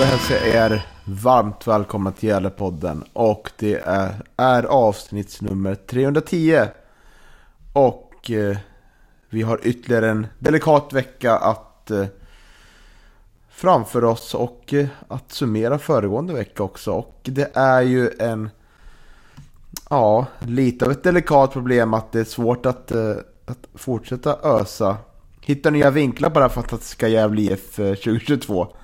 Ja, då hälsar jag er varmt välkomna till Gävlepodden och det är, är avsnittsnummer 310. Och eh, vi har ytterligare en delikat vecka att eh, framför oss och eh, att summera föregående vecka också. Och det är ju en, ja, lite av ett delikat problem att det är svårt att, eh, att fortsätta ösa. Hitta nya vinklar bara för att det ska Gävle IF 2022. Eh,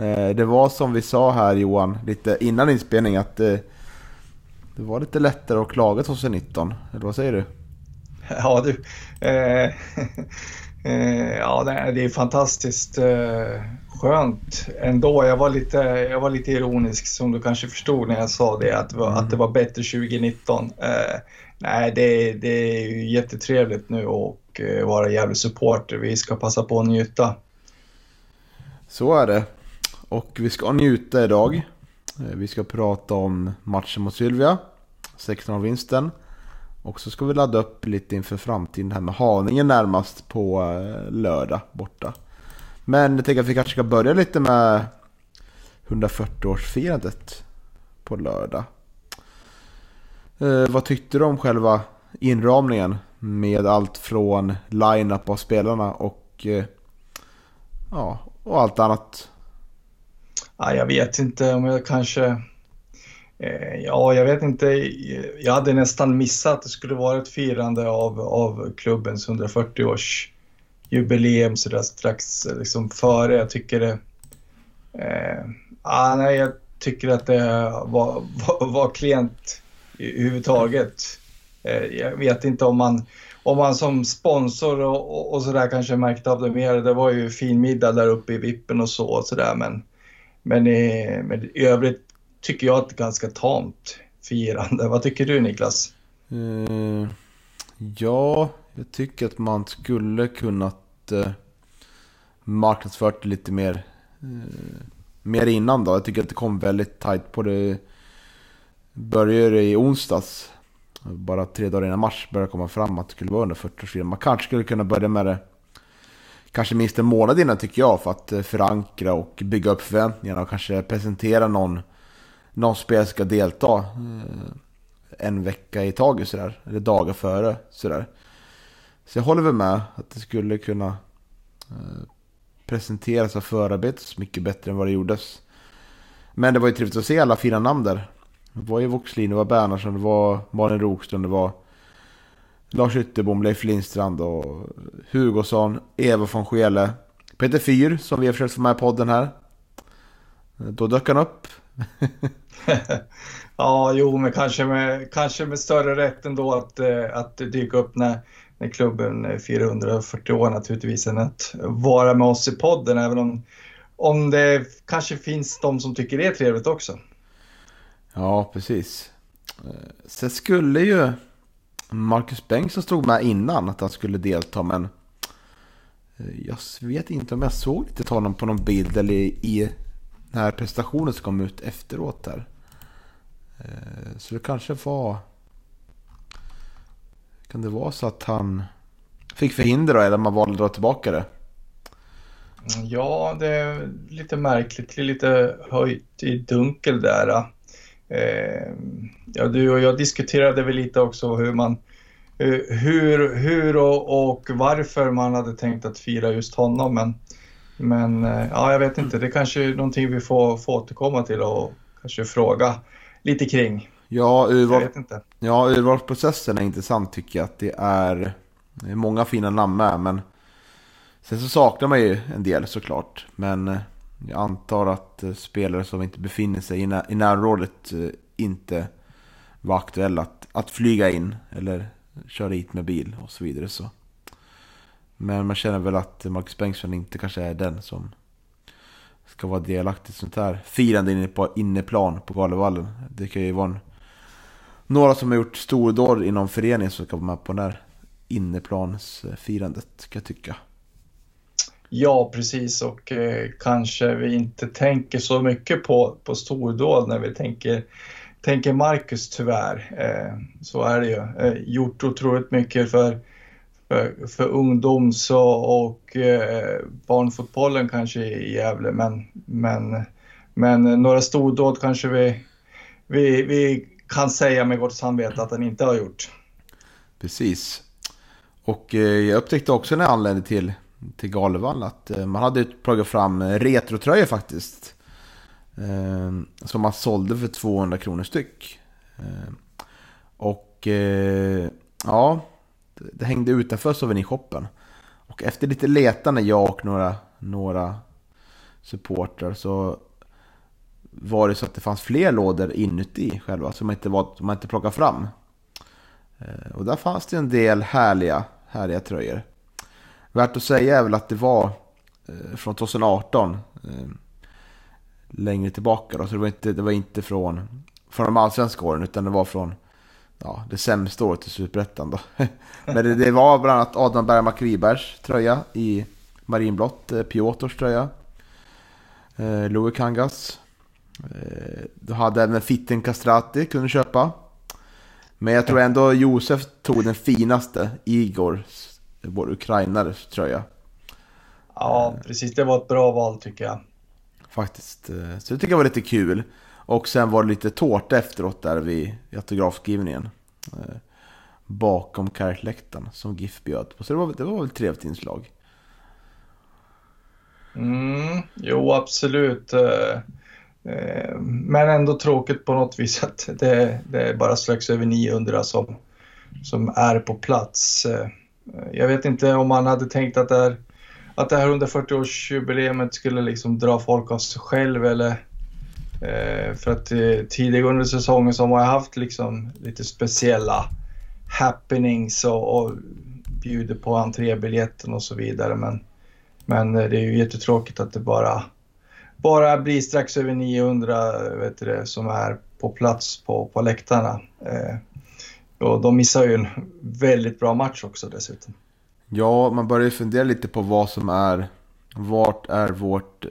Eh, Det var som vi sa här Johan, lite innan inspelning att det, det var lite lättare att klaga 2019. Eller vad säger du? Ja du. Eh, eh, ja, det är fantastiskt eh, skönt ändå. Jag var, lite, jag var lite ironisk som du kanske förstod när jag sa det, att, det var- att det var bättre 2019. Eh, nej, det, det är ju jättetrevligt nu att eh, vara jävligt supporter. Vi ska passa på att njuta. Så är det. Och vi ska njuta idag. Eh, vi ska prata om matchen mot Sylvia. 16-vinsten. Och så ska vi ladda upp lite inför framtiden här med Haninge närmast på eh, lördag borta. Men jag tänker att vi kanske ska börja lite med 140-årsfirandet på lördag. Eh, vad tyckte du om själva inramningen med allt från line-up av spelarna och, eh, ja, och allt annat? Ja, jag vet inte om jag kanske... Eh, ja, jag vet inte. Jag hade nästan missat att det skulle vara ett firande av, av klubbens 140-års jubileum så där strax eh, liksom före. Jag tycker det... Eh, ah, nej, jag tycker att det var, var, var klent i- överhuvudtaget. Eh, jag vet inte om man, om man som sponsor och, och, och sådär kanske märkte av det mer. Det var ju fin middag där uppe i vippen och så och sådär men men i, men i övrigt tycker jag att det är ganska tamt firande. Vad tycker du Niklas? Uh, ja, jag tycker att man skulle kunnat uh, marknadsfört det lite mer, uh, mer innan då. Jag tycker att det kom väldigt tajt på det. Började i onsdags. Bara tre dagar innan mars började komma fram att det skulle vara under 40 Man kanske skulle kunna börja med det kanske minst en månad innan tycker jag för att eh, förankra och bygga upp förväntningarna och kanske presentera någon, någon spelare som ska delta eh, en vecka i taget sådär, eller dagar före sådär. Så jag håller väl med att det skulle kunna eh, presenteras av förarbetet mycket bättre än vad det gjordes. Men det var ju trevligt att se alla fina namn där. Det var ju Voxlin, det var Bernhardsson, det var Malin Rokström, det var Lars Ytterbom, Leif Lindstrand och Hugosson, Eva von Schele, Peter Fyr som vi har försökt få med i podden här. Då dök han upp. ja, jo, men kanske med, kanske med större rätt ändå att, eh, att dyka upp när, när klubben är 440 år naturligtvis än att vara med oss i podden även om, om det kanske finns de som tycker det är trevligt också. Ja, precis. Eh, Sen skulle ju Marcus Bengtsson stod med innan att han skulle delta, men eh, jag vet inte om jag såg lite honom på någon bild eller i, i den här prestationen som kom ut efteråt där. Eh, så det kanske var... Kan det vara så att han fick förhinder då, eller man valde att dra tillbaka det? Ja, det är lite märkligt, det är lite höjt i dunkel där. Eh. Ja, du och jag diskuterade väl lite också hur man hur, hur, hur och, och varför man hade tänkt att fira just honom. Men, men eh, ja, jag vet inte, det kanske är någonting vi får, får återkomma till och kanske fråga lite kring. Ja, urval, ja, urvalsprocessen är intressant tycker jag. Att det är, det är många fina namn med, men sen så saknar man ju en del såklart. Men eh, jag antar att eh, spelare som inte befinner sig i, när, i närområdet eh, inte var aktuell att, att flyga in eller köra hit med bil och så vidare. Så. Men man känner väl att Marcus Bengtsson inte kanske är den som ska vara delaktig i sånt här firande inne på inneplan på Galevallen. Det kan ju vara en, några som har gjort stordåd inom föreningen som ska vara med på det här inneplansfirandet, kan jag tycka. Ja, precis och eh, kanske vi inte tänker så mycket på, på stordåd när vi tänker, tänker Marcus tyvärr. Eh, så är det ju. Eh, gjort otroligt mycket för, för, för ungdoms och, och eh, barnfotbollen kanske i Gävle men, men, men några stordåd kanske vi, vi, vi kan säga med gott samvete att han inte har gjort. Precis. Och eh, jag upptäckte också när jag anlände till till Galevall att eh, man hade plockat fram retrotröjor faktiskt. Ehm, som man sålde för 200 kronor styck. Ehm, och eh, ja, det hängde utanför souvenirshoppen. Och efter lite letande, jag och några, några supportrar så var det så att det fanns fler lådor inuti själva som man inte, var, som man inte plockade fram. Ehm, och där fanns det en del härliga, härliga tröjor. Värt att säga är väl att det var eh, från 2018. Längre tillbaka då. Så det var inte, det var inte från, från de allsvenska åren utan det var från ja, det sämsta året i Superettan. Men det, det, var bland annat Adam Bergmark Wibergs tröja i marinblått. Eh, Piotrs tröja. Eh, Louis Kangas. Eh, du hade även Fitten Castrati kunde köpa. Men jag tror ändå Josef tog den finaste, Igors vår ukrainares tröja. Ja, precis. Det var ett bra val tycker jag. Faktiskt. Eh, så det tycker jag var lite kul. Och sen var det lite tårta efteråt där vid autografskrivningen. Eh, bakom kartläktaren som GIF bjöd på. Så det var, det var väl ett trevligt inslag. Mm, jo, absolut. Eh, men ändå tråkigt på något vis att det, det är bara strax över 900 som, som är på plats. Jag vet inte om man hade tänkt att det är att det här 140-årsjubileet skulle liksom dra folk av sig själv eller eh, för att eh, tidigare under säsongen så har man haft liksom lite speciella happenings och, och bjuder på entrébiljetten och så vidare. Men, men eh, det är ju jättetråkigt att det bara, bara blir strax över 900 vet du, som är på plats på, på läktarna. Eh, och de missar ju en väldigt bra match också dessutom. Ja, man börjar ju fundera lite på vad som är... Vart är vårt...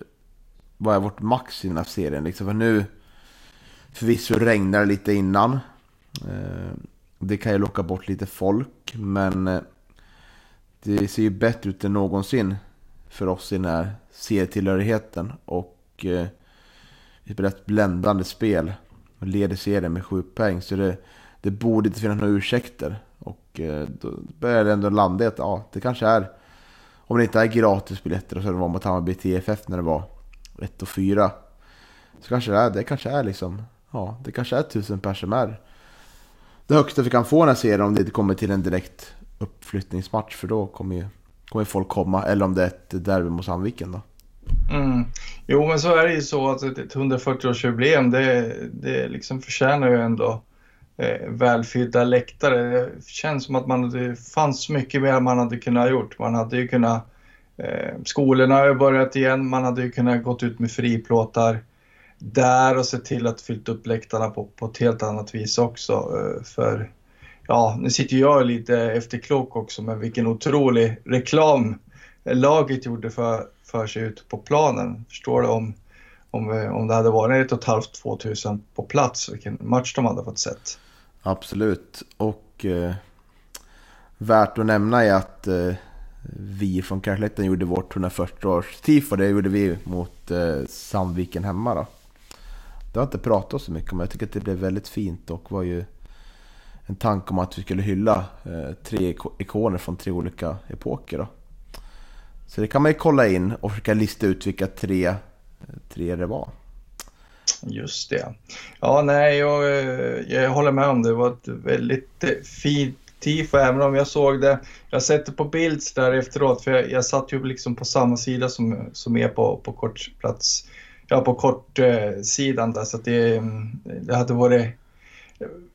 Vad är vårt max i den här serien? Liksom, för nu... Förvisso regnar det lite innan. Eh, det kan ju locka bort lite folk, men... Eh, det ser ju bättre ut än någonsin för oss i den här serietillhörigheten. Och... Eh, vi spelar ett bländande spel. Och leder serien med sju poäng. Så det det borde inte finnas några ursäkter. Och eh, då börjar det ändå landa i att ja, det kanske är, om det inte är gratisbiljetter och så det var mot Hammarby TFF när det var 1 och 4. Så kanske det är, det kanske är liksom, ja, det kanske är tusen personer som är det högsta vi kan få den här serien om det inte kommer till en direkt uppflyttningsmatch. För då kommer ju kommer folk komma. Eller om det är ett derby mot Sandviken då. Mm. Jo men så är det ju så att ett 140-årsjubileum det, det liksom förtjänar ju ändå eh, välfyllda läktare. Det känns som att man, det fanns mycket mer man hade kunnat gjort. Man hade ju kunnat, eh, skolorna har ju börjat igen, man hade ju kunnat gått ut med friplåtar där och se till att fyllt upp läktarna på, på ett helt annat vis också. Eh, för ja, nu sitter jag lite efterklok också med vilken otrolig reklam laget gjorde för, för sig ute på planen. Förstår du om, om, eh, om det hade varit ett och ett halvt, två tusen på plats, vilken match de hade fått sett. Absolut. Och eh, värt att nämna är att eh, vi från Karlslätten gjorde vårt 140-års tifo. Det gjorde vi mot eh, Sandviken hemma då. Det har inte pratat så mycket om. Jag tycker att det blev väldigt fint och var ju en tanke om att vi skulle hylla eh, tre ikoner från tre olika epoker. Då. Så det kan man ju kolla in och försöka lista ut vilka tre, tre det var. Just det. Ja, nej, jag, eh, jag håller med om det. Det var ett väldigt eh, fint tifo, även om jag såg det. Jag sett det på bild där efteråt, för jag, jag satt ju liksom på samma sida som, som är på, på kortplats. Ja, på kortsidan eh, där, så att det, mm, det hade varit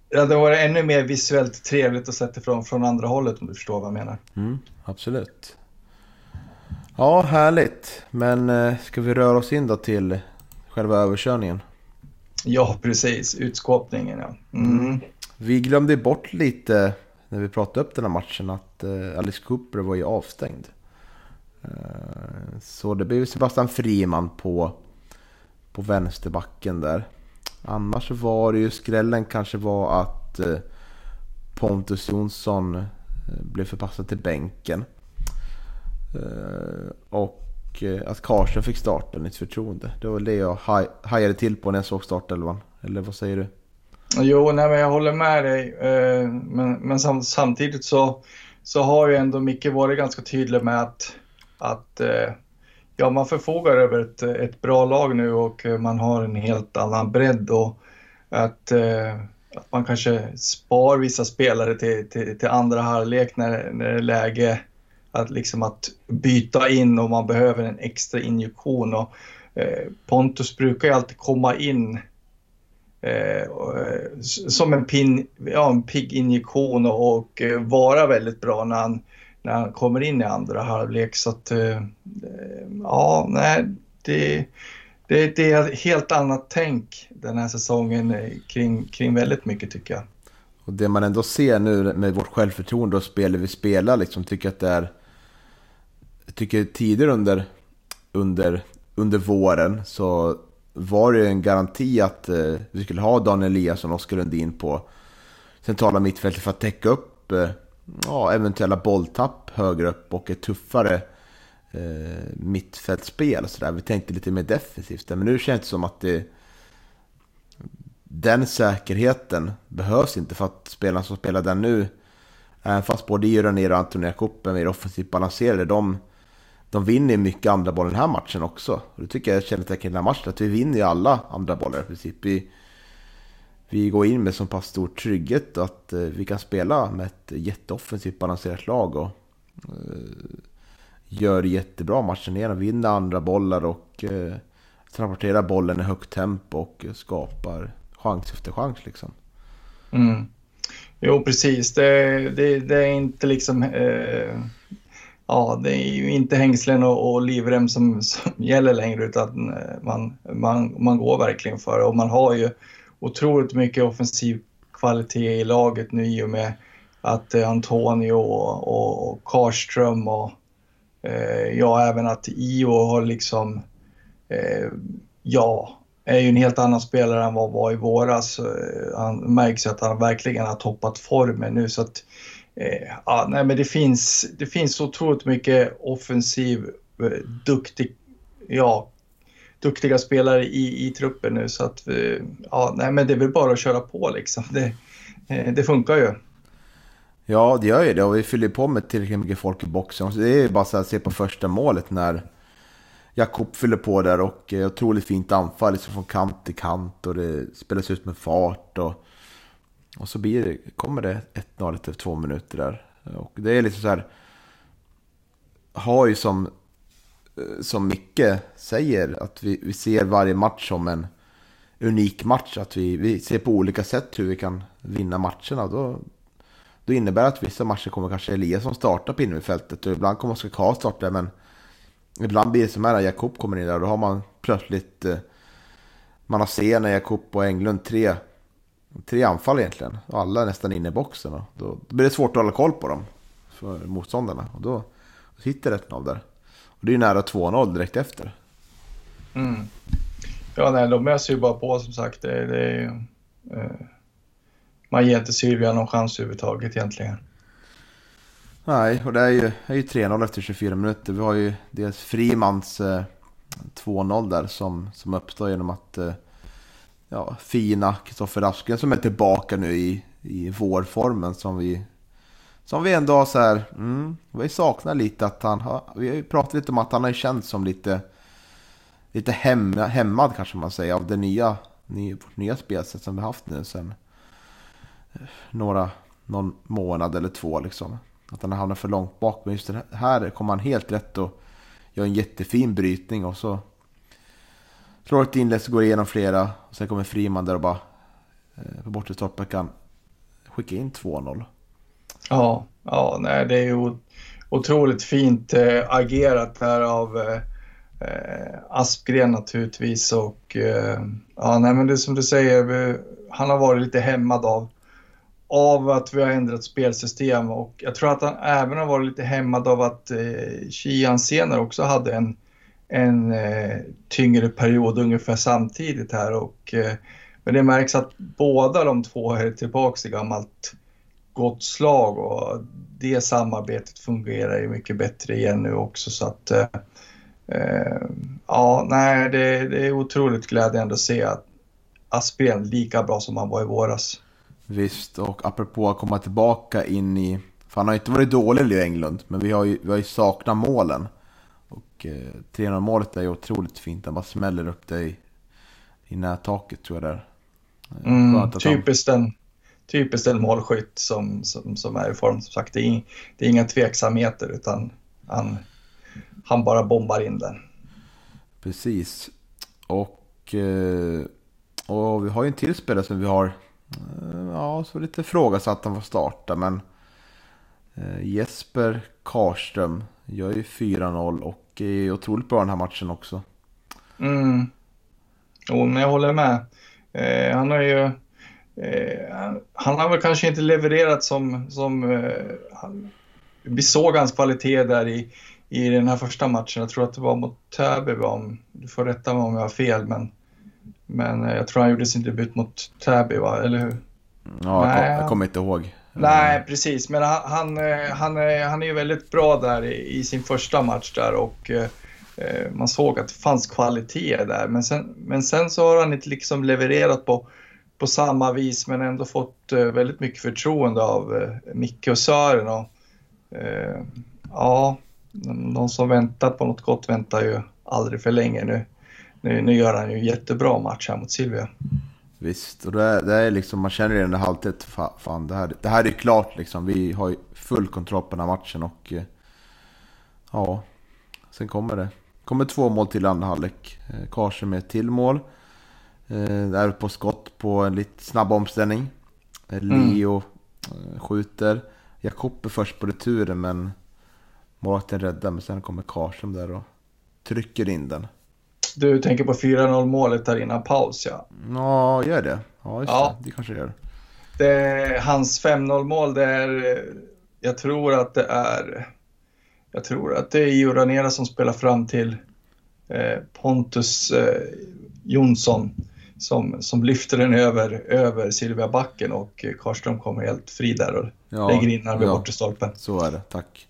det hade varit ännu mer visuellt trevligt att sätta från, från andra hållet om du förstår vad jag menar. Mm, absolut. Ja, härligt. Men eh, ska vi röra oss in då till själva överkörningen? Ja, precis. Utskåpningen, ja. Mm. mm. Vi glömde bort lite när vi pratade upp den här matchen att eh, Alice Cooper var ju avstängd. Eh, så det blev Sebastian Friman på, på vänsterbacken där. Annars var det ju skrällen kanske var att eh, Pontus Jonsson eh, blev förpassad till bänken. Eh, och och eh, att Karlsson fick starta nytt förtroende. Det var det jag haj, hajade till på när jag såg startelvan. Eller vad säger du? Jo, nej, men jag håller med dig. Eh, men, men samtidigt så, så har ju ändå Micke varit ganska tydlig med att, att eh, ja, man förfogar över ett, ett bra lag nu och man har en helt annan bredd och att, att man kanske spar vissa spelare till, till, till andra halvlek när, när det är läge att, liksom att byta in och man behöver en extra injektion. Och, eh, Pontus brukar ju alltid komma in eh, eh som en, pin, ja, en pigg injektion och, och eh, vara väldigt bra när han, när han kommer in i andra halvlek. Så att, eh, eh ja, nej, det, det, det är ett helt annat tänk den här säsongen kring, kring väldigt mycket tycker jag. Och det man ändå ser nu med vårt självförtroende och spelet vi spelar, liksom, tycker att det är... Jag tycker tidigare under, under, under våren så var det en garanti att eh, vi skulle ha Daniel Eliasson och Oskar Lundin på centrala mittfältet för att täcka upp eh, ja, eventuella bolltapp högre upp och ett tuffare eh, mittfältspel. Så där. Vi tänkte lite mer defensivt men nu känns det som att det, den säkerheten behövs inte för att spelarna som spelar den nu, även fast både Iranir och Antonia Kupp är mer offensivt balanserade, de, de vinner mycket andra bollar den här matchen också. Och det tycker jag är kännetecknande den här matchen, att vi vinner ju alla andra bollar i princip. Vi, vi går in med så pass stor trygghet att eh, vi kan spela med ett jätteoffensivt balanserat lag och eh, gör jättebra matchen igenom. Vinner andra bollar och eh, transporterar bollen i högt tempo och skapar chans efter chans liksom. Mm. Jo, precis. Det, det, det är inte liksom... Eh, ja, det är ju inte hängslen och, och livrem som, som gäller längre utan eh, man, man, man går verkligen för det. Och man har ju otroligt mycket offensiv kvalitet i laget nu i och med att eh, Antonio och, och, och Karström och eh, ja, även att Io har liksom eh, ja, är ju en helt annan spelare än vad var i våras. Eh, han märks att han verkligen har toppat formen nu så att eh, ja, nej, men det finns, det finns otroligt mycket offensiv, eh, duktig, ja, duktiga spelare i, i truppen nu så att eh, ja, nej, men det är väl bara att köra på liksom. Det, eh, det funkar ju. Ja, det gör ju det och vi fyller på med tillräckligt mycket folk i boxen. Så det är bara så att se på första målet när Jakob fyller på där och eh, otroligt fint anfall liksom från kant till kant och det spelas ut med fart. Och, och så blir det, kommer det 1-0 efter två minuter där. Och det är lite så här, har ju som, eh, som Micke säger, att vi, vi ser varje match som en unik match. Att vi, vi ser på olika sätt hur vi kan vinna matcherna. Då, då innebär det att vissa matcher kommer kanske Eliasson starta på innerfältet och ibland kommer Oskar Karl starta men Ibland blir det som när Jakob kommer in där, då har man plötsligt... Eh, man har när Jakob och Englund, tre, tre anfall egentligen. Och alla nästan inne i boxen. Då, då blir det svårt att hålla koll på dem för motståndarna. Och då, då sitter det 1-0 där. Och det är ju nära 2-0 direkt efter. Mm. Ja, nej, de öser ju bara på som sagt. Det, det är, eh, man ger inte Sylvia någon chans överhuvudtaget egentligen. Nej, och det är ju, är ju 3-0 efter 24 minuter. Vi har ju dels Frimans eh, 2-0 där som, som uppstår genom att eh, ja, fina Kristoffer Asken som är tillbaka nu i, i vårformen som vi som vi ändå har så här, mm, vi saknar lite att han har, vi har ju pratat lite om att han har känts som lite, lite hem, hämmad kanske man säger av det nya, nya, nya spelsätt som vi haft nu sen eh, några, någon månad eller två liksom. Att han har hamnat för långt bak. Men just det här kommer han helt rätt och gör en jättefin brytning och så slår ett inlägg så går igenom flera. Och sen kommer Friman där och bara eh, på bortre stolpen kan skicka in 2-0. Ja, ja nej, det är ju otroligt fint eh, agerat här av eh, eh, Aspgren naturligtvis och eh, ja, nej, men det är som du säger, vi, han har varit lite hämmad av, av att vi har ändrat spelsystem och jag tror att han även har varit lite hämmad av att eh, Kian senare också hade en, en eh, tyngre period ungefär samtidigt här och eh, men det märks att båda de två är tillbaka i gammalt gott slag och det samarbetet fungerar ju mycket bättre igen nu också så att eh, eh ja, nej, det, det, är otroligt glädjande att se att Aspgren lika bra som han var i våras. Visst, och apropå att komma tillbaka in i... För han har inte varit dålig i England, men vi har ju, vi har ju saknat målen. Och eh, 300 målet är ju otroligt fint, han bara smäller upp det i, nättaket tror jag där. Eh, mm, typiskt han... en typiskt en målskytt som, som, som är i form. Som sagt, det är, det är inga tveksamheter utan han, han bara bombar in den. Precis. Och, eh, och vi har ju en till spelare som vi har eh, ja, så lite frågasatt han får starta. Men Jesper Karström gör ju 4-0 och är otroligt bra den här matchen också. Mm. Jo, men jag håller med. Eh, han har ju Eh, han har väl kanske inte levererat som, som eh, han, vi såg hans kvalitet där i, i den här första matchen. Jag tror att det var mot Täby, om, du får rätta mig om jag har fel, men, men eh, jag tror han gjorde sin debut mot Täby, va? eller hur? Ja, Nej, jag, jag kommer inte ihåg. Nej, precis, men han, han, eh, han, är, han är ju väldigt bra där i, i sin första match där och eh, man såg att det fanns kvalitet där. Men sen, men sen så har han inte liksom levererat på på samma vis men ändå fått eh, väldigt mycket förtroende av eh, Micke och Sören. Och, eh, ja, de som väntar på något gott väntar ju aldrig för länge nu. Nu, nu gör han ju en jättebra match här mot Silvia. Visst, och det är, det är liksom, man känner redan det halvtid, fan det här, det här är klart liksom. Vi har ju full kontroll på den här matchen och ja, sen kommer det. kommer två mål till andra halvlek. Karsen med ett till mål. Eh, där på skott på en lite snabb omställning. Eh, mm. Leo mm. skjuter. Jakob är först på returen men målvakten räddar. Men sen kommer Karlsson där och trycker in den. Du tänker på 4-0 målet där innan paus ja? Ja, gör det. Ja, just ja. det. Det kanske gör. Det, hans 5-0 mål, det är... Jag tror att det är... Jag tror att det är Io Ranera som spelar fram till eh, Pontus eh, Jonsson som, som lyfter den över, över Silvia backen och Karlström kommer helt fri där och ja, lägger in den vid ja, bortre stolpen. Så är det, tack.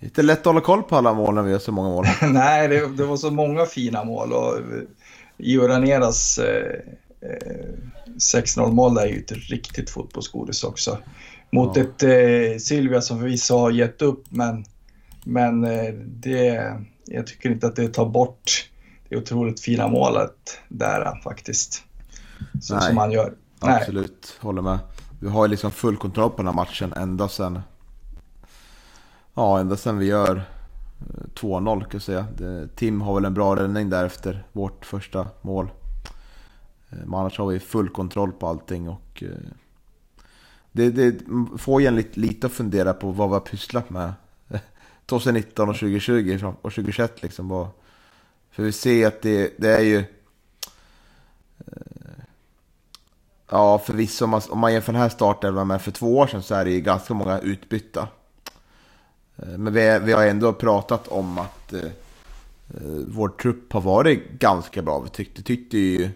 Inte lätt att hålla koll på alla mål när vi gör så många mål. Nej, det, det, var så många fina mål och Io Raneras eh, eh, 6-0 mål är ju ett riktigt fotbollsgodis också. Mot ja. ett eh, Silvia som förvisso har gett upp men, men eh, det, jag tycker inte att det tar bort det otroligt fina målet där faktiskt. Så, Nej, som han gör. Absolut, Nej. håller med. Vi har liksom full kontroll på den här matchen ända sen Ja, ända sen vi gör eh, 2-0 kan jag säga. Tim har väl en bra räddning där efter vårt första mål. Eh, men annars har vi full kontroll på allting och eh, det, det får en lite, lite att fundera på vad vi har pysslat med 2019 och 2020 och 2021 liksom. För vi ser att det, det är ju... Ja, förvisso om man, om man jämför den här startelvan med för två år sedan så är det ju ganska många utbytta. Eh, men vi, vi har ändå pratat om att eh, eh, vår trupp har varit ganska bra. Vi tyckte, tyckte ju...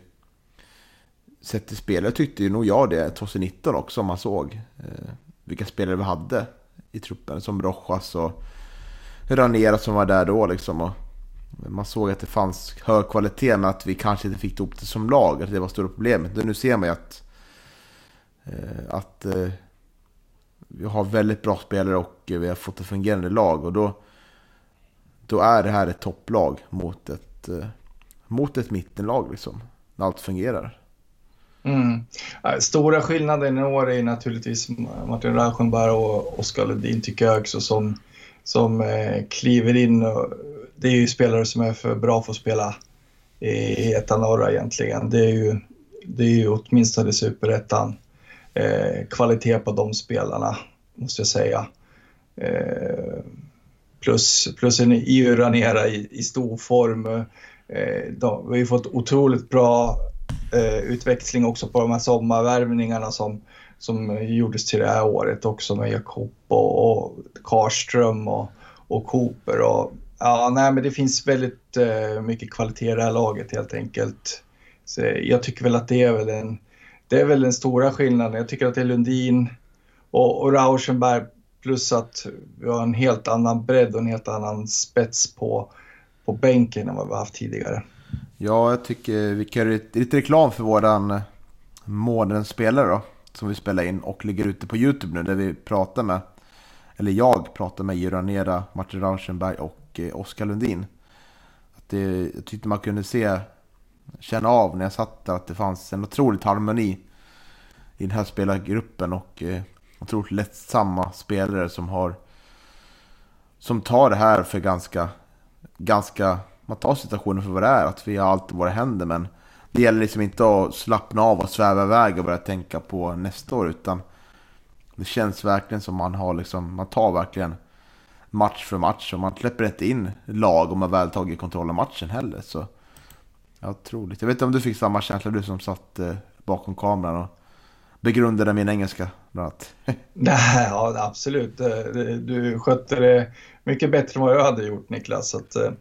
Sett till spelare tyckte ju nog jag det 2019 också om man såg eh, vilka spelare vi hade i truppen. Som Rojas och Ranera som var där då liksom. Och, man såg att det fanns hög kvalitet men att vi kanske inte fick ihop det som lag. Att det var stora problemet. Nu ser man ju att, eh, att eh, vi har väldigt bra spelare och vi har fått ett fungerande lag. Och då, då är det här ett topplag mot ett, eh, mot ett mittenlag liksom. När allt fungerar. Mm. Stora skillnaden i år är naturligtvis Martin Rauschenberg och Oskar Lundin tycker jag också som, som eh, kliver in det är ju spelare som är för bra för att spela i ettan norra egentligen. Det är ju, det är ju åtminstone superettan eh, kvalitet på de spelarna, måste jag säga. Eh, plus, plus en EU Ranera i, i stor form. Eh, de, vi har ju fått otroligt bra eh, utväxling också på de här sommarvärvningarna som, som gjordes till det här året också med Jakob och, och Karström och, och Cooper. Och, ja, nej, men det finns väldigt eh, mycket kvalitet i det här laget helt enkelt. Så jag tycker väl att det är väl en det är väl den stora skillnaden. Jag tycker att det är Lundin och, och Rauschenberg plus att vi har en helt annan bredd och en helt annan spets på, på bänken än vad vi har haft tidigare. Ja, jag tycker vi kan göra lite reklam för våran månadens spelare då. Som vi spelar in och ligger ute på YouTube nu där vi pratar med, eller jag pratar med Juranera, Martin Rauschenberg och eh, Oskar Lundin. Att det, jag tyckte man kunde se, känna av när jag satt där att det fanns en otroligt harmoni i den här spelargruppen och eh, otroligt lättsamma spelare som har som tar det här för ganska, ganska man tar situationen för vad det är, att vi har allt i våra händer. Men det gäller liksom inte att slappna av och sväva iväg och börja tänka på nästa år. Utan det känns verkligen som man har liksom, man tar verkligen match för match. Och man släpper inte in lag om man väl tagit kontroll av matchen heller. Så ja, otroligt. Jag vet inte om du fick samma känsla, du som satt eh, bakom kameran och begrundade min engelska bland annat. Nej, ja, absolut. Eh, du skötte det mycket bättre än vad jag hade gjort Niklas. Så att, eh,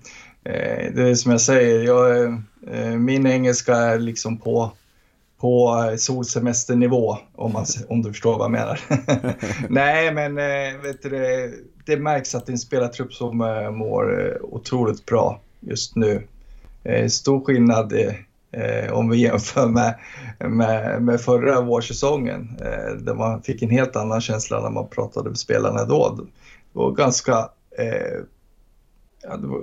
eh, det är som jag säger, jag, eh, min engelska är liksom på, på solsemesternivå om, man, om du förstår vad jag menar. Nej, men eh, vet du, det, det märks att det är en spelartrupp som mår otroligt bra just nu. Eh, stor skillnad eh, om vi jämför med, med, med förra vårsäsongen eh, där man fick en helt annan känsla när man pratade med spelarna då. Det var ganska ja, det var,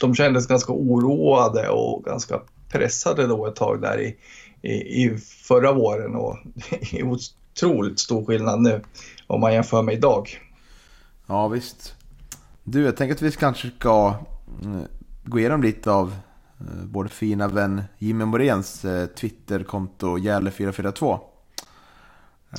de kändes ganska oroade och ganska pressade då ett tag där i, i, i förra våren och det är otroligt stor skillnad nu om man jämför med idag. Ja visst. Du, jag tänker att vi kanske ska mm, gå igenom lite av vår fina vän Jimmy Morens eh, Twitterkonto Gälle442.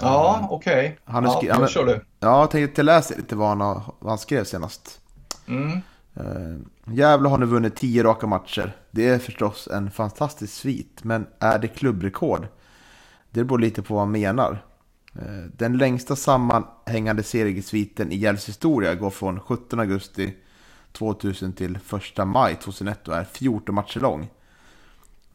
Ja, okej. Okay. Ja, kör du. Ja, jag tänkte läser lite vad han, vad han skrev senast. Mm. Uh, Gävle har nu vunnit 10 raka matcher. Det är förstås en fantastisk svit, men är det klubbrekord? Det beror lite på vad man menar. Uh, den längsta sammanhängande seriesviten i Gälls historia går från 17 augusti 2000 till 1 maj 2001 och är 14 matcher lång.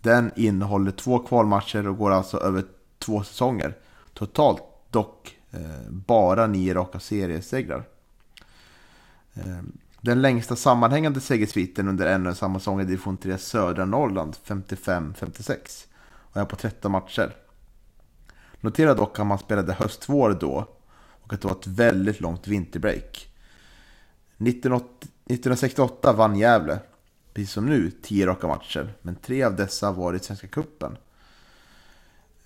Den innehåller två kvalmatcher och går alltså över två säsonger. Totalt dock eh, bara nio raka seriesegrar. Eh, den längsta sammanhängande segersviten under en och samma säsong är division 3 södra Norrland 55-56 och är på 13 matcher. Notera dock att man spelade höst-vår då och att det var ett väldigt långt vinterbreak. 1968 vann Gävle, precis som nu, 10 raka matcher, men tre av dessa var i Svenska Cupen.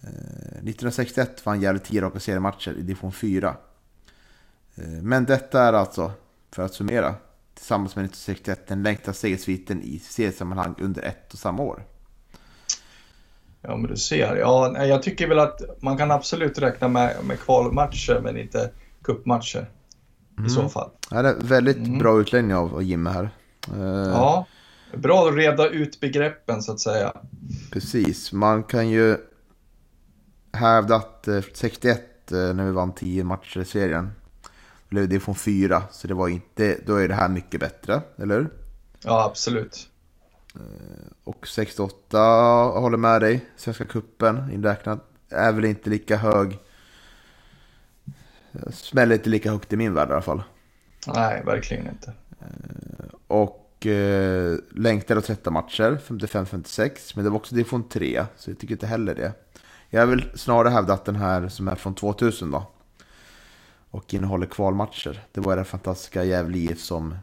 Eh, 1961 vann Gävle 10 raka seriematcher i division 4. Eh, men detta är alltså, för att summera, tillsammans med 1961 den längsta segersviten i seriesammanhang under ett och samma år. Ja, men du ser. Ja, jag tycker väl att man kan absolut räkna med, med kvalmatcher men inte cupmatcher. Mm. I så fall. Ja, det är väldigt mm. bra utläggning av Jimmy här. Uh, ja, bra att reda ut begreppen så att säga. Precis, man kan ju hävda att 61 eh, eh, när vi vann 10 matcher i serien blev det från fyra, så det var inte, då är det här mycket bättre, eller hur? Ja, absolut. Eh, och 68 håller med dig, Svenska Kuppen inräknat, är väl inte lika hög. Smäller inte lika högt i min värld i alla fall. Nej, verkligen inte. Eh, och eh, längtade 13 matcher, 55-56, men det var också division 3, så jag tycker inte heller det. Jag vill snarare hävda att den här som är från 2000 då, och innehåller kvalmatcher. Det var det fantastiska Gävle IF som,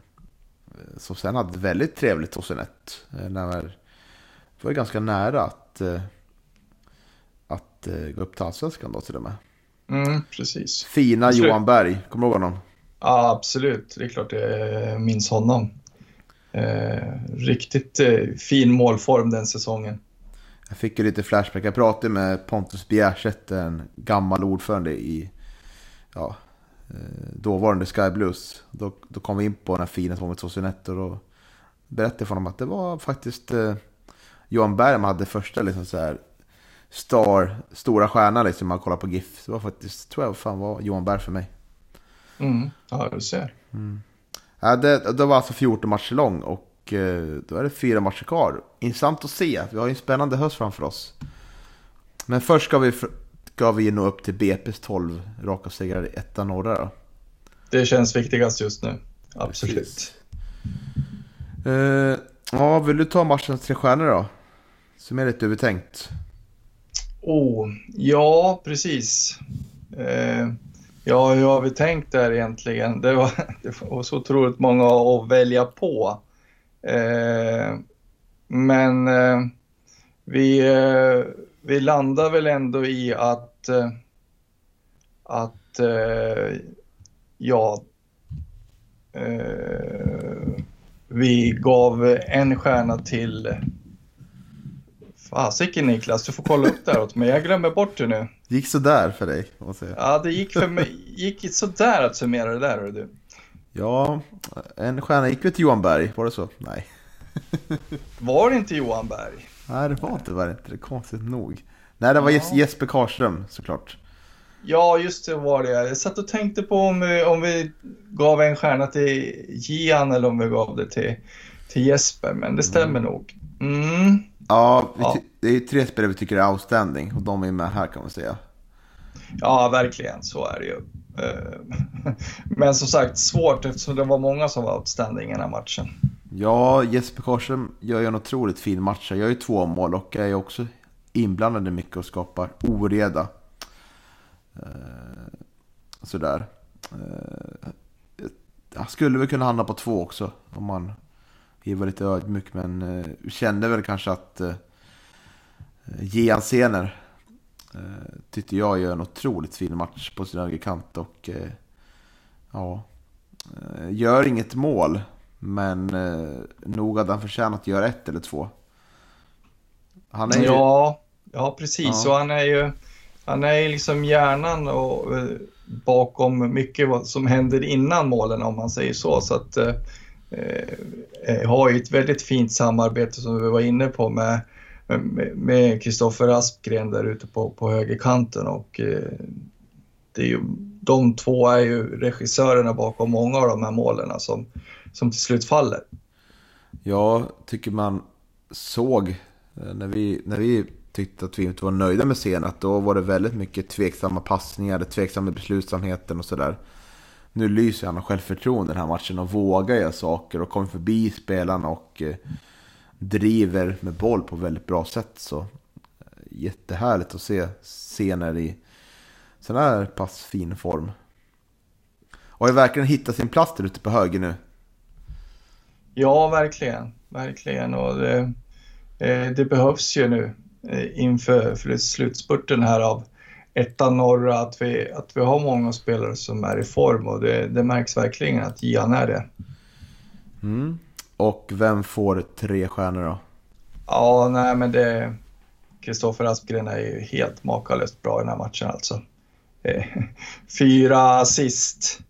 som sen hade väldigt trevligt 2001. När det var ganska nära att, att gå upp till Allsvenskan då till och med. Mm, precis. Fina absolut. Johan Berg, kommer du ihåg honom? Ja, absolut. Det är klart jag minns honom. Eh, riktigt eh, fin målform den säsongen. Jag fick ju lite flashback. Jag pratade med Pontus Bjärstedt, en gammal ordförande i ja, eh, dåvarande Sky Blues. Då, då kom vi in på den här fina som med Tosinetto och berättade för honom att det var faktiskt eh, Johan Bergman hade första liksom så här star, stora stjärna liksom man kollar på GIF. Det var faktiskt, tror jag fan var Johan Berg för mig. Mm. Ja, du ser. Mm. Ja, det, det var alltså 14 matcher lång och eh, då är det fyra matcher kvar. Intressant att se. Vi har ju en spännande höst framför oss. Men först ska vi, ska vi nå upp till BP's 12 raka segrar i etta norra då. Det känns viktigast just nu. Absolut. Uh, ja, vill du ta matchens tre stjärnor då? Som är lite övertänkt. Oh, ja, precis. Eh, ja, hur har vi tänkt där egentligen? Det var, det var så otroligt många att välja på. Eh, men eh, vi, eh, vi landar väl ändå i att, eh, att ja, vi gav en stjärna till... Fasiken Niklas, du får kolla upp det här åt mig. Jag glömmer bort det nu. Det gick sådär för dig, Ja, det gick, för mig, gick sådär att summera det där, hör du. Ja, en stjärna gick väl till Johan Berg, var det så? Nej. Var det inte Johan Berg? Nej, det var inte, det inte. Det konstigt nog. Nej, det var ja. Jesper Karlström såklart. Ja, just det var det. Jag satt och tänkte på om vi, om vi gav en stjärna till Gian eller om vi gav det till, till Jesper, men det stämmer mm. nog. Mm. Ja, ja, det är tre spelare vi tycker är outstanding och de är med här kan man säga. Ja, verkligen. Så är det ju. Eh, men som sagt, svårt eftersom det var många som var outstanding i den här matchen. Ja, Jesper Karlström gör ju en otroligt fin match. Jag gör ju två mål och är också inblandad i mycket och skapar oreda. Eh, sådär. Eh, jag skulle väl kunna handla på två också om man var lite ödmjuk. Men eh, kände väl kanske att Gian Sener tyckte jag gör en otroligt fin match på sin högerkant. Och ja, gör inget mål. Men nog hade han förtjänat att göra ett eller två. Han är ju... Ja, ja precis. Ja. Och han är ju han är liksom hjärnan och, eh, bakom mycket som händer innan målen om man säger så. Så att Eh, eh, har ju ett väldigt fint samarbete som vi var inne på med med Kristoffer Aspgren där ute på, på högerkanten och eh, det är ju, de två är ju regissörerna bakom många av de här målen som, som till slut faller. Jag tycker man såg eh, när vi, när vi tyckte att vi inte var nöjda med scenen. Att då var det väldigt mycket tveksamma passningar, tveksamma beslutsamheten och sådär. Nu lyser han av självförtroende den här matchen och vågar göra saker och kommer förbi spelarna och eh, driver med boll på väldigt bra sätt. Så eh, jättehärligt att se scener i sån här pass fin form. Och har verkligen hittat sin plats där ute på höger nu. Ja, verkligen. Verkligen. Och det, eh, det behövs ju nu. Eh, inför slutspurten här av ettan norra att vi, att vi har många spelare som är i form och det, det märks verkligen att Gian är det. Mm. Och vem får tre stjärnor då? Ja, nej men det... Kristoffer Aspgren är ju helt makalöst bra i den här matchen alltså. Eh, fyra assist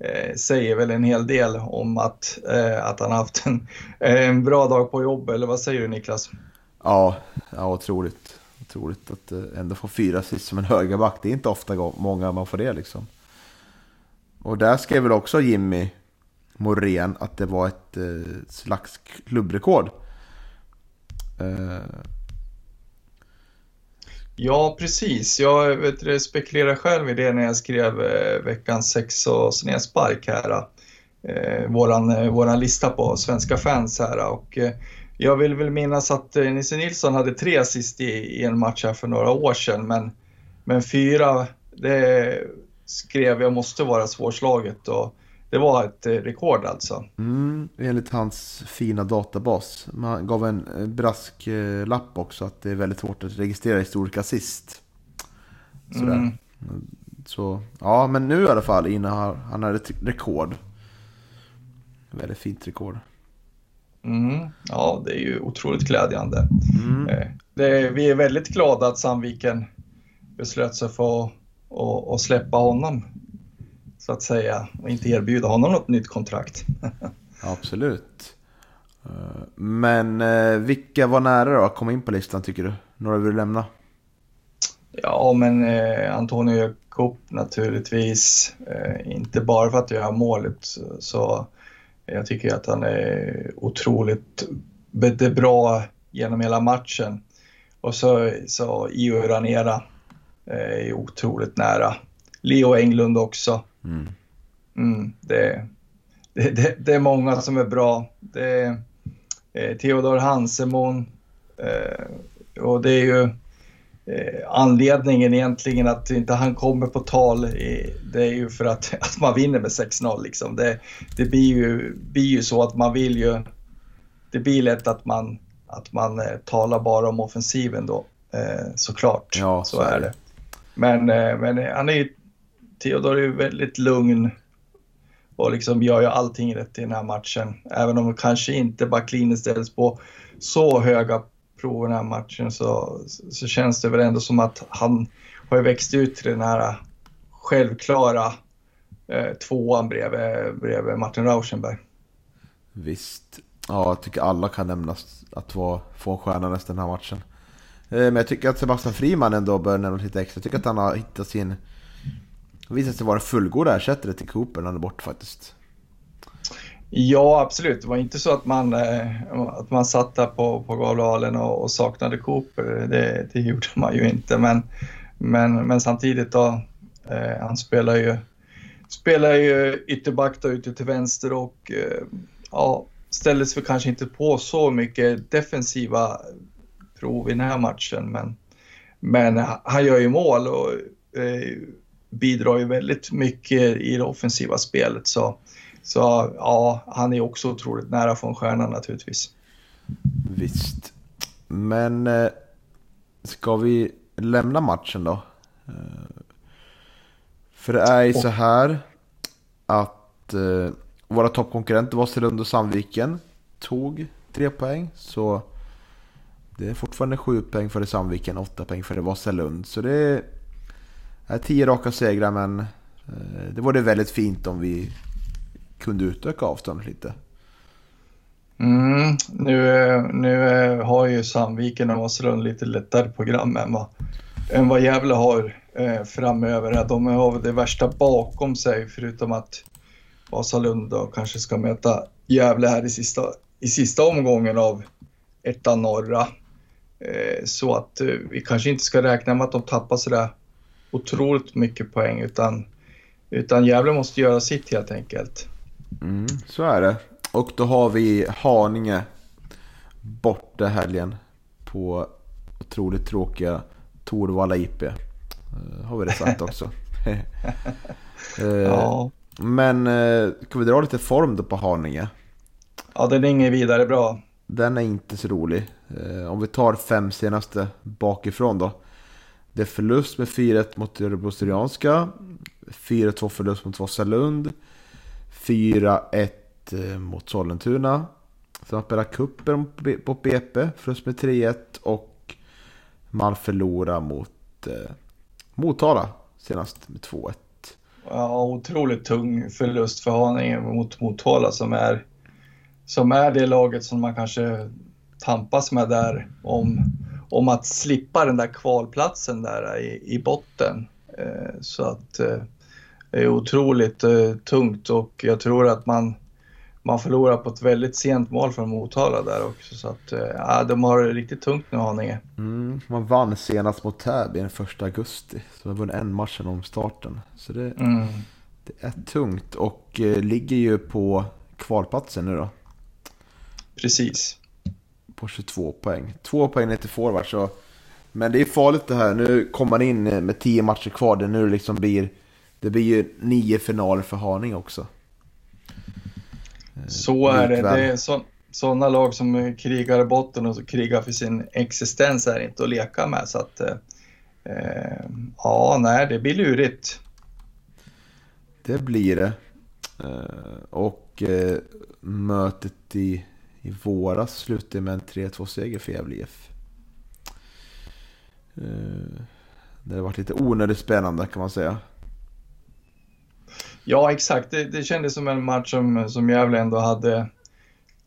eh, säger väl en hel del om att, att han haft en, en bra dag på jobbet, eller vad säger du Niklas? Ja, ja otroligt roligt att eh, ändå få fyra assist som en högerback. Det är inte ofta många man får det liksom. Och där skrev väl också Jimmy Morén att det var ett eh, slags klubbrekord. Eh. Ja, precis. Jag vet, spekulerade själv i det när jag skrev veckans sex och snedspark här. Eh, våran, eh, våran lista på svenska fans här. Och, eh, jag vill väl minnas att eh, Nisse Nilsson hade tre assist i, i, en match här för några år sedan, men, men fyra, det skrev jag måste vara svårslaget och det var ett eh, rekord alltså. Mm, enligt hans fina databas. Man gav en eh, brasklapp också att det är väldigt svårt att registrera historiska assist. Sådär. Mm. Så, ja, men nu i alla fall innehar han ett rekord. Väldigt fint rekord. Mm. Ja, det är ju otroligt glädjande. Mm. Eh, det, vi är väldigt glada att Sandviken beslöt sig för att, att, att släppa honom, så att säga, och inte erbjuda honom något nytt kontrakt. Absolut. Eh, Men eh, vilka var nära då att komma in på listan tycker du? Några vill du lämna? Ja, men eh, Antonio Jakob naturligtvis. Eh, inte bara för att göra målet, så jag tycker att han är otroligt det är bra genom hela matchen. Och så, så Io Ranera eh, är otroligt nära. Leo Englund också. Mm. Mm, det, det, det, det är många som är bra. Det är eh, Theodor Hansemon eh, och det är ju anledningen egentligen att inte han kommer på tal. eh, Det är ju för att, att man vinner med 6-0 liksom. Det, det blir, ju, blir ju så att man vill ju. Det blir lätt att man, att man eh, talar bara om offensiven då eh, såklart. Ja, så, är det. Men, eh, men han är ju, Theodor är ju väldigt lugn och liksom gör ju allting rätt i den här matchen. Även om kanske inte Backlini ställs på så höga prov i den här matchen så, så känns det väl ändå som att han har ju växt ut till den här eh, självklara eh, tvåan bredvid, bredvid Martin Rauschenberg. Visst. Ja, jag tycker alla kan nämnas att vara, få en stjärna nästan den här matchen. Eh, Men jag tycker att Sebastian Friman ändå bör nämnas lite extra. Jag tycker att han har hittat sin... Visat sig vara en fullgod ersättare till Cooper när han är borta faktiskt. Ja, absolut. Det var inte så att man, eh, att man satt där på, på Gavlehallen och, och saknade Cooper. Det, det gjorde man ju inte. Men, men, men samtidigt då, eh, han spelar ju, spelar ju ytterback då ute till vänster och eh, ja, ställdes väl kanske inte på så mycket defensiva prov i den här matchen. Men, men han gör ju mål och eh, bidrar ju väldigt mycket i det offensiva spelet. Så så ja, han är också otroligt nära från stjärnan naturligtvis. Visst. Men eh, ska vi lämna matchen då? Eh, För det är ju så här att eh, våra toppkonkurrenter Vasalund och Sandviken tog tre poäng. Så det är fortfarande sju poäng för det Sandviken, åtta poäng för det Vasalund. Så det är tio raka segrar men eh, det vore väldigt fint om vi kunde utöka avståndet lite. Mm, nu, nu eh, har ju Sandviken och Vasalund lite lättare program än vad, än vad Gävle har eh, framöver. De har det värsta bakom sig förutom att Vasalund då kanske ska möta Gävle här i sista, i sista omgången av ettan norra. Eh, så att eh, vi kanske inte ska räkna med att de tappar sådär otroligt mycket poäng utan, utan Gävle måste göra sitt helt enkelt. Mm, så är det. Och då har vi Haninge borta helgen på otroligt tråkiga Torvalla IP. Uh, har vi det sagt också. uh, Ja. Men uh, ska vi dra lite form då på Haninge? ja, den är inget vidare bra. Den är inte så rolig. Om vi tar fem senaste bakifrån då. Det är förlust med 4-1 mot Örebro Syrianska. 4-2 förlust mot Vasalund. 4-1 eh, mot Sollentuna. Sen har spelat cupen på BP, förlust med 3-1 och man förlorar mot eh, Motala senast med 2-1. Ja, otroligt tung förlust för Haninge mot Motala som är, som är det laget som man kanske tampas med där om, om att slippa den där kvalplatsen där i, i botten. Eh, så att eh, är otroligt eh, tungt och jag tror att man, man förlorar på ett väldigt sent mål från Motala där också. Så att eh, de har det riktigt tungt nu Haninge. Mm, man vann senast mot Täby den 1 augusti. Så man vunnit en match om starten. Så det, Mm. det är tungt och eh, ligger ju på kvalplatsen nu då. Precis. På 22 poäng. Två poäng ner till forward så. Men det är farligt det här. Nu kommer man in med 10 matcher kvar. Det nu liksom blir... Det blir ju nio finaler för Haninge också. Så är det. Det är så, sådana lag som krigar i botten och krigar för sin existens är inte att leka med. Så att, eh, eh, ja, nej, det blir lurigt. Det blir det. Eh, Och eh, mötet i i våras slutade med en 3-2-seger för Gävle IF. Eh, det har varit lite onödigt spännande kan man säga. Ja, exakt. Det, det kändes som en match som, som Gävle ändå hade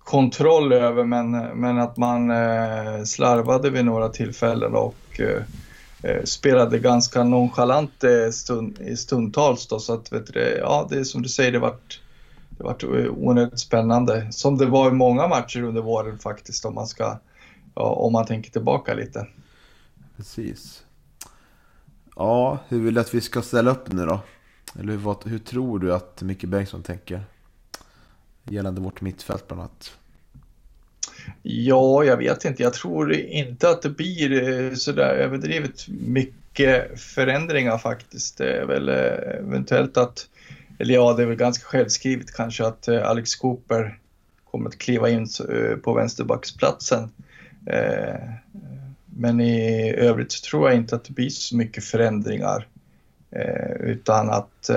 kontroll över, men, men att man eh, slarvade vid några tillfällen och eh, eh spelade ganska nonchalant eh, stund, stundtals. Då, så att, vet du, ja, det är som du säger, det vart, det vart eh, onödigt spännande. Som det var i många matcher under våren faktiskt, om man, ska, ja, om man tänker tillbaka lite. Precis. Ja, hur vill du att vi ska ställa upp nu då? Eller hur, vad, hur tror du att Micke Bengtsson tänker? Gällande vårt mittfält bland annat. Ja, jag vet inte. Jag tror inte att det blir eh, sådär överdrivet mycket förändringar faktiskt. Det är väl eh, eventuellt att, eller ja, det är väl ganska självskrivet kanske att eh, Alex Cooper kommer att kliva in på vänsterbacksplatsen. Men i övrigt så tror jag inte att det blir så mycket förändringar. Utan att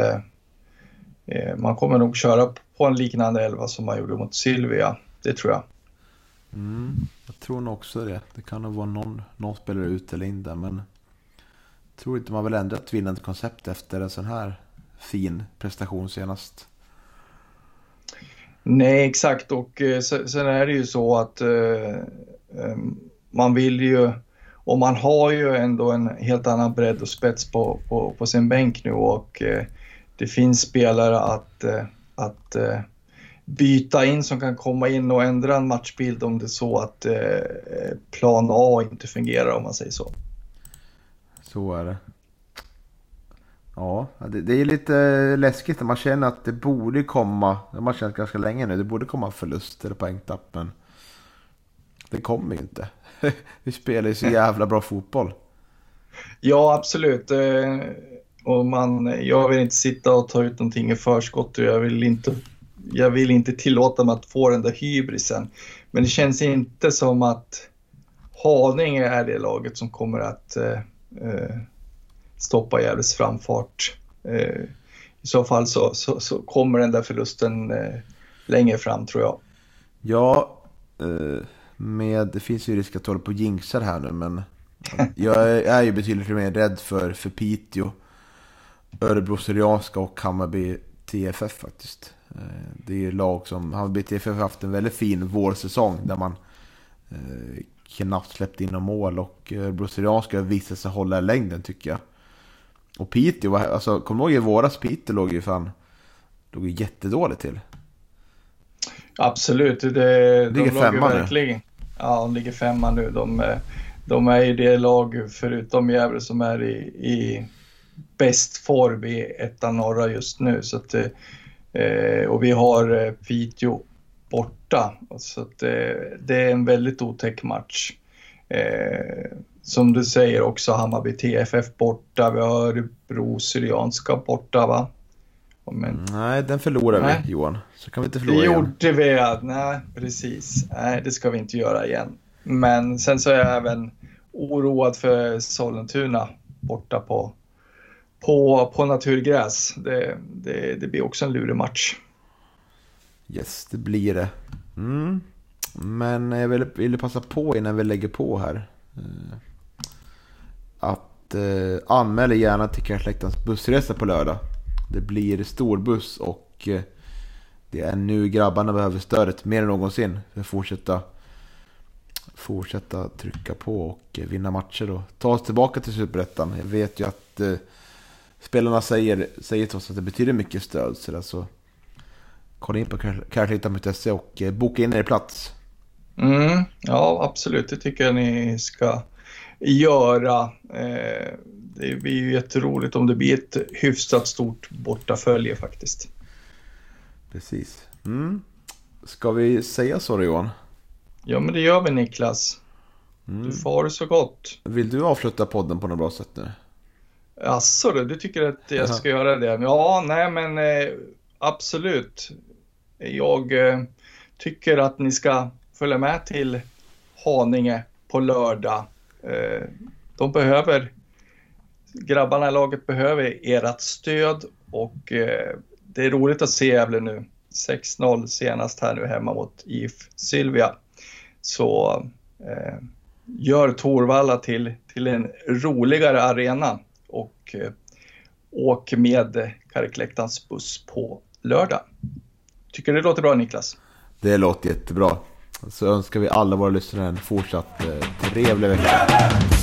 man kommer nog köra på en liknande elva som man gjorde mot Sylvia. Det tror jag. Mm, jag tror nog också det. Det kan nog vara någon, någon spelare ut eller in där. Men jag tror inte man vill ändra ett vinnande koncept efter en sån här fin prestation senast. Nej, exakt. Och eh, sen är det ju så att eh, man vill ju, och man har ju ändå en helt annan bredd och spets på, på, på sin bänk nu och eh, det finns spelare att, eh, att eh, byta in som kan komma in och ändra en matchbild om det är så att eh, plan A inte fungerar om man säger så. Så är det. Ja, det, det är lite eh, läskigt när man känner att det borde komma, det har man känt ganska länge nu, det borde komma förluster eller poängtapp men det kommer ju inte. Vi spelar ju så jävla bra fotboll. Ja, absolut. Eh, och man, jag vill inte sitta och ta ut någonting i förskott och jag vill inte jag vill inte tillåta mig att få den där hybrisen. Men det känns inte som att Haninge är det laget som kommer att eh, eh, stoppa Gävles framfart. Eh, I så fall så, så, så, kommer den där förlusten eh, längre fram tror jag. Ja, eh, med, det finns ju risk att hålla på och jinxar här nu men jag är, ju betydligt mer rädd för, för Piteå, Örebro Syrianska och Hammarby TFF faktiskt. Eh, det är ju lag som, Hammarby TFF har haft en väldigt fin vårsäsong där man eh, knappt släppt in några mål och eh, Brasilianska visar sig hålla längden tycker jag. Och Piteå, alltså kommer du ihåg i våras? Piteå låg ju fan, låg ju jättedåligt till. Absolut, det, de ligger femma nu. Ja, de ligger femma nu. De, eh, de är ju det lag, förutom Gävle, som är i, i bäst form i ettan norra just nu. Så att, Eh, eh och vi har eh, Piteå borta. Så att, eh, det är en väldigt otäck match. Eh, som du säger också Hammarby TFF borta. Vi har Örebro Syrianska borta va? Men... Nej, den förlorade Nej. vi Johan. Så kan vi inte förlora det igen. Det gjorde vi, nej precis. Nej, det ska vi inte göra igen. Men sen så är jag även oroad för Sollentuna borta på på, på naturgräs. Det, det, det blir också en lurig match. Yes, det blir det. Mm. Men jag vill, vill passa på innan vi lägger på här. Eh, att eh, anmäla gärna till Kanslektarens bussresa på lördag. Det blir storbuss och eh, det är nu grabbarna behöver stödet mer än någonsin för att fortsätta, fortsätta trycka på och eh, vinna matcher och ta oss tillbaka till Superettan. Jag vet ju att eh, spelarna säger, säger till oss att det betyder mycket stöd. Så alltså, kolla in på cashlita.se och eh, boka in er plats. Mm, ja, absolut. Det tycker jag ni ska göra. Eh, det blir ju jätteroligt om det blir ett hyfsat stort bortafölje faktiskt. Precis. Mm. Ska vi säga så då Johan? Ja, men det gör vi Niklas. Mm. Du får det så gott. Vill du avsluta podden på något bra sätt nu? Asså du, du tycker att jag ska göra det? Ja, nej men eh, absolut. Jag eh, tycker att ni ska följa med till Haninge på lördag. Eh, de behöver, grabbarna i laget behöver ert stöd och eh, det är roligt att se Gävle nu 6-0 senast här nu hemma mot IF Sylvia. Så eh, gör Torvalla till, till en roligare arena och eh, åk med Karikläktans buss på lördag. Tycker det låter bra Niklas? Det låter jättebra. Så önskar vi alla våra lyssnare en fortsatt eh, trevlig vecka.